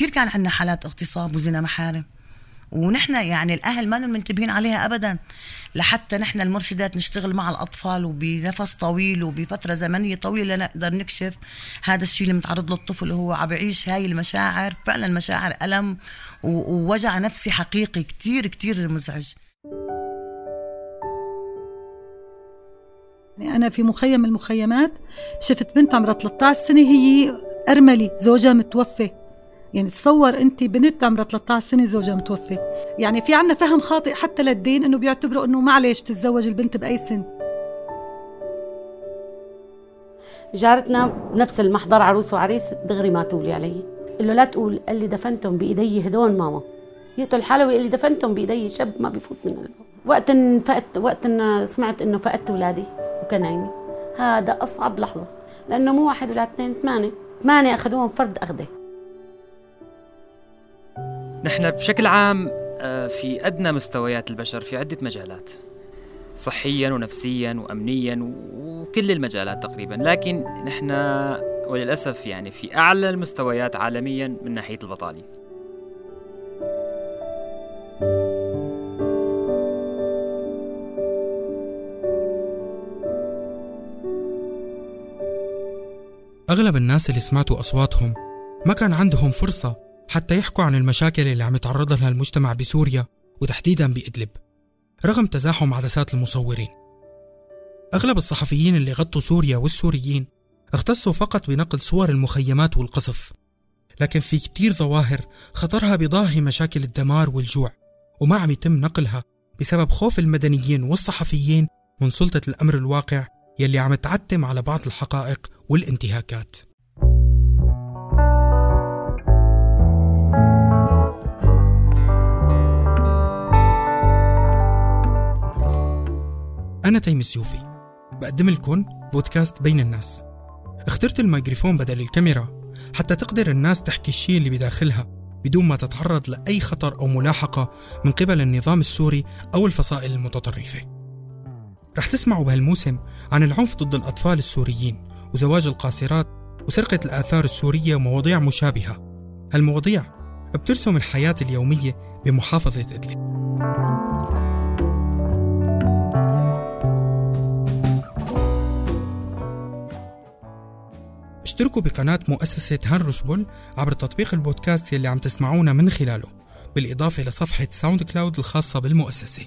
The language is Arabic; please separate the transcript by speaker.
Speaker 1: كتير كان عندنا حالات اغتصاب وزنا محارم ونحن يعني الأهل ما منتبهين عليها ابدا. لحتى نحن المرشدات نشتغل مع الأطفال وبنفس طويل وبفترة زمنية طويلة نقدر نكشف. هذا الشيء اللي متعرض له الطفل وهو عم يعيش هاي المشاعر فعلا مشاعر ألم ووجع نفسي حقيقي كتير كتير مزعج.
Speaker 2: يعني أنا في مخيم المخيمات شفت بنت عمرها 13 سنة هي أرملة زوجها متوفي. يعني تصور انت بنت عمرها 13 سنة زوجها متوفي. يعني في عنا فهم خاطئ حتى للدين انه بيعتبروا انه معلش تتزوج البنت بأي سن.
Speaker 3: جارتنا بنفس المحضر عروس وعريس دغري ما تولي علي. قال له لا تقول قال لي دفنتهم بإيدي هدول ماما. جيته الحلوي قال لي دفنتهم بإيدي شب ما بفوت من قلبه وقت فقت وقت إن سمعت إنه فقدت اولادي وكنايمي هذا أصعب لحظة لأنه مو واحد ولا اثنين ثمانية. ثمانية أخذوهم فرد أخذه.
Speaker 4: نحن بشكل عام آه، في أدنى مستويات البشر في عدة مجالات صحيا ونفسيا وأمنيا وكل المجالات تقريبا لكن نحن وللأسف يعني في أعلى المستويات عالميا من ناحية البطالة.
Speaker 5: أغلب الناس اللي سمعتوا أصواتهم ما كان عندهم فرصة حتى يحكوا عن المشاكل اللي عم يتعرض لها المجتمع بسوريا وتحديدا بإدلب رغم تزاحم عدسات المصورين. أغلب الصحفيين اللي غطوا سوريا والسوريين اختصوا فقط بنقل صور المخيمات والقصف لكن في كتير ظواهر خطرها بضاهي مشاكل الدمار والجوع وما عم يتم نقلها بسبب خوف المدنيين والصحفيين من سلطة الأمر الواقع يلي عم تعتم على بعض الحقائق والانتهاكات. أنا تيم السيوفي بقدم لكم بودكاست بين الناس. اخترت الميكروفون بدل الكاميرا حتى تقدر الناس تحكي الشيء اللي بداخلها بدون ما تتعرض لأي خطر أو ملاحقة من قبل النظام السوري أو الفصائل المتطرفة. رح تسمعوا بهالموسم عن العنف ضد الأطفال السوريين وزواج القاصرات وسرقة الآثار السورية ومواضيع مشابهة. هالمواضيع بترسم الحياة اليومية بمحافظة إدلب. اشتركوا بقناة مؤسسة هنرشبل عبر تطبيق البودكاست يلي عم تسمعونا من خلاله بالإضافة لصفحة SoundCloud الخاصة بالمؤسسة.